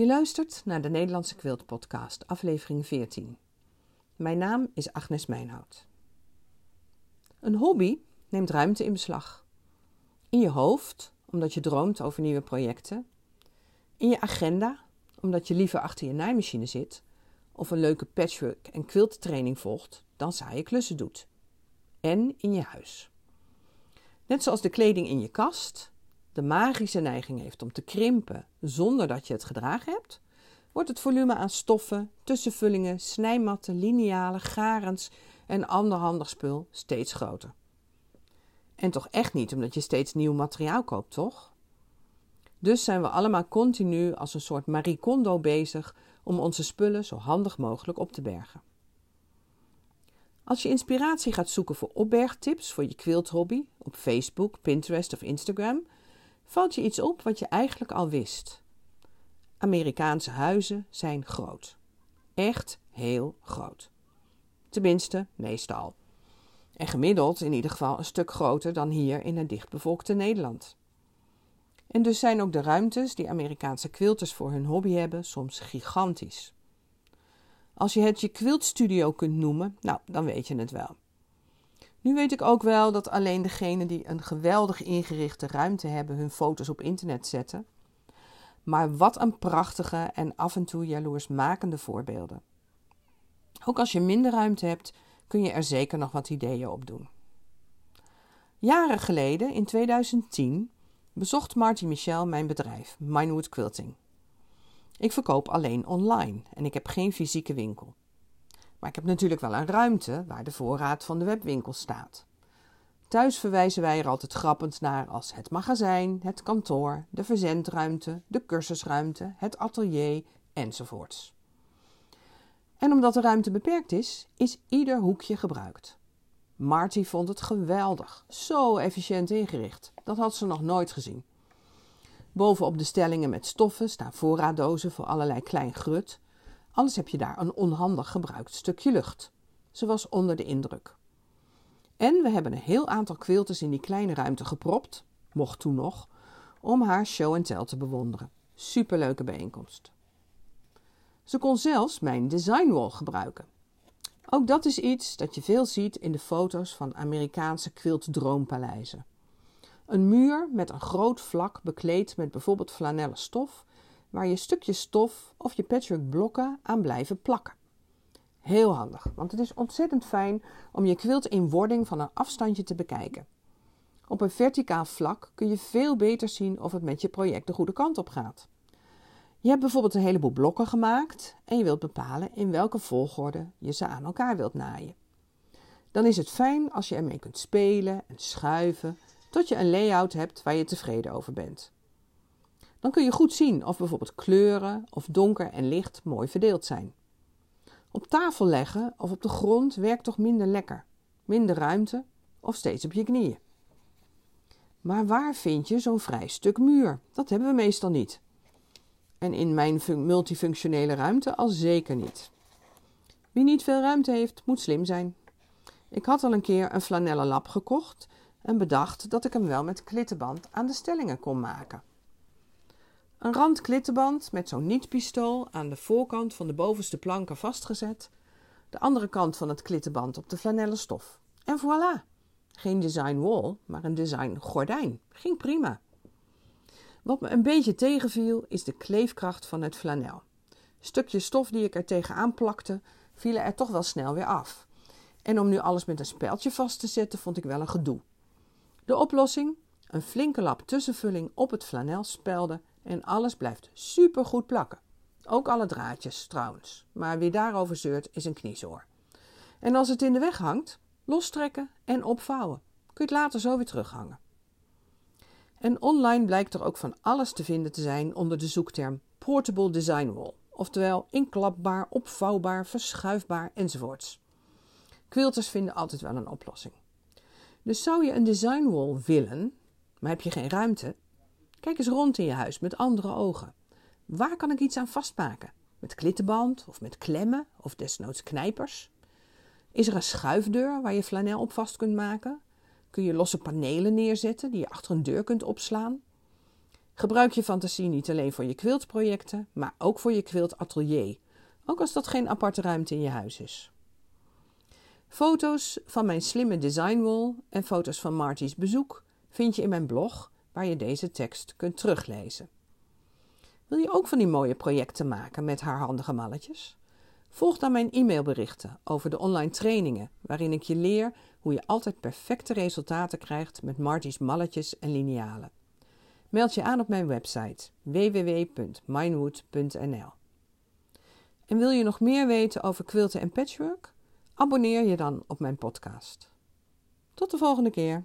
Je luistert naar de Nederlandse Quilt Podcast, aflevering 14. Mijn naam is Agnes Mijnhout. Een hobby neemt ruimte in beslag. In je hoofd, omdat je droomt over nieuwe projecten. In je agenda, omdat je liever achter je naaimachine zit of een leuke patchwork en quilttraining volgt dan saaie klussen doet. En in je huis. Net zoals de kleding in je kast de magische neiging heeft om te krimpen zonder dat je het gedragen hebt, wordt het volume aan stoffen, tussenvullingen, snijmatten, linealen, garens en ander handig spul steeds groter. En toch echt niet omdat je steeds nieuw materiaal koopt, toch? Dus zijn we allemaal continu als een soort Marie Kondo bezig om onze spullen zo handig mogelijk op te bergen. Als je inspiratie gaat zoeken voor opbergtips voor je quilthobby op Facebook, Pinterest of Instagram, valt je iets op wat je eigenlijk al wist. Amerikaanse huizen zijn groot. Echt heel groot. Tenminste, meestal. En gemiddeld in ieder geval een stuk groter dan hier in het dichtbevolkte Nederland. En dus zijn ook de ruimtes die Amerikaanse quilters voor hun hobby hebben soms gigantisch. Als je het je quiltstudio kunt noemen, nou, dan weet je het wel. Nu weet ik ook wel dat alleen degenen die een geweldig ingerichte ruimte hebben hun foto's op internet zetten. Maar wat een prachtige en af en toe jaloersmakende voorbeelden. Ook als je minder ruimte hebt, kun je er zeker nog wat ideeën op doen. Jaren geleden, in 2010, bezocht Marty Michel mijn bedrijf, Minewood Quilting. Ik verkoop alleen online en ik heb geen fysieke winkel. Maar ik heb natuurlijk wel een ruimte waar de voorraad van de webwinkel staat. Thuis verwijzen wij er altijd grappend naar als het magazijn, het kantoor, de verzendruimte, de cursusruimte, het atelier enzovoorts. En omdat de ruimte beperkt is, is ieder hoekje gebruikt. Marty vond het geweldig, zo efficiënt ingericht. Dat had ze nog nooit gezien. Bovenop de stellingen met stoffen staan voorraaddozen voor allerlei klein grut Anders heb je daar een onhandig gebruikt stukje lucht. Ze was onder de indruk. En we hebben een heel aantal quilters in die kleine ruimte gepropt, mocht toen nog, om haar show en tell te bewonderen. Superleuke bijeenkomst. Ze kon zelfs mijn designwall gebruiken. Ook dat is iets dat je veel ziet in de foto's van Amerikaanse quiltdroompaleizen. Een muur met een groot vlak bekleed met bijvoorbeeld flanellen stof waar je stukjes stof of je patchwork blokken aan blijven plakken. Heel handig, want het is ontzettend fijn om je quilt in wording van een afstandje te bekijken. Op een verticaal vlak kun je veel beter zien of het met je project de goede kant op gaat. Je hebt bijvoorbeeld een heleboel blokken gemaakt en je wilt bepalen in welke volgorde je ze aan elkaar wilt naaien. Dan is het fijn als je ermee kunt spelen en schuiven tot je een layout hebt waar je tevreden over bent. Dan kun je goed zien of bijvoorbeeld kleuren of donker en licht mooi verdeeld zijn. Op tafel leggen of op de grond werkt toch minder lekker. Minder ruimte of steeds op je knieën. Maar waar vind je zo'n vrij stuk muur? Dat hebben we meestal niet. En in mijn multifunctionele ruimte al zeker niet. Wie niet veel ruimte heeft, moet slim zijn. Ik had al een keer een flanellen lap gekocht en bedacht dat ik hem wel met klittenband aan de stellingen kon maken. Een rand klittenband met zo'n nietpistool aan de voorkant van de bovenste planken vastgezet. De andere kant van het klittenband op de flanellen stof. En voilà! Geen design wall, maar een design gordijn. Ging prima. Wat me een beetje tegenviel is de kleefkracht van het flanel. Stukjes stof die ik er tegenaan plakte, vielen er toch wel snel weer af. En om nu alles met een speldje vast te zetten, vond ik wel een gedoe. De oplossing? Een flinke lap tussenvulling op het flanel spelden en alles blijft supergoed plakken. Ook alle draadjes trouwens. Maar wie daarover zeurt is een kniezoor. En als het in de weg hangt, lostrekken en opvouwen. Kun je het later zo weer terughangen. En online blijkt er ook van alles te vinden te zijn onder de zoekterm Portable Design Wall. Oftewel inklapbaar, opvouwbaar, verschuifbaar enzovoorts. Quilters vinden altijd wel een oplossing. Dus zou je een design wall willen, maar heb je geen ruimte, Kijk eens rond in je huis met andere ogen. Waar kan ik iets aan vastmaken? Met klittenband of met klemmen of desnoods knijpers? Is er een schuifdeur waar je flanel op vast kunt maken? Kun je losse panelen neerzetten die je achter een deur kunt opslaan? Gebruik je fantasie niet alleen voor je quiltprojecten, maar ook voor je quiltatelier, ook als dat geen aparte ruimte in je huis is. Foto's van mijn slimme designwall en foto's van Marty's bezoek vind je in mijn blog, waar je deze tekst kunt teruglezen. Wil je ook van die mooie projecten maken met haar handige malletjes? Volg dan mijn e-mailberichten over de online trainingen, waarin ik je leer hoe je altijd perfecte resultaten krijgt met Marty's malletjes en linealen. Meld je aan op mijn website www.minewood.nl. En wil je nog meer weten over quilten en patchwork? Abonneer je dan op mijn podcast. Tot de volgende keer.